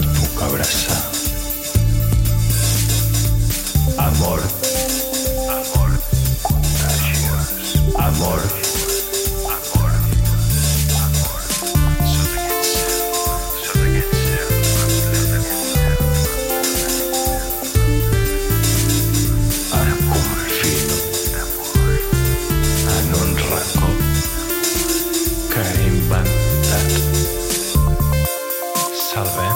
et puc abraçar. Amor, amor, contagiós. Amor, amor, amor.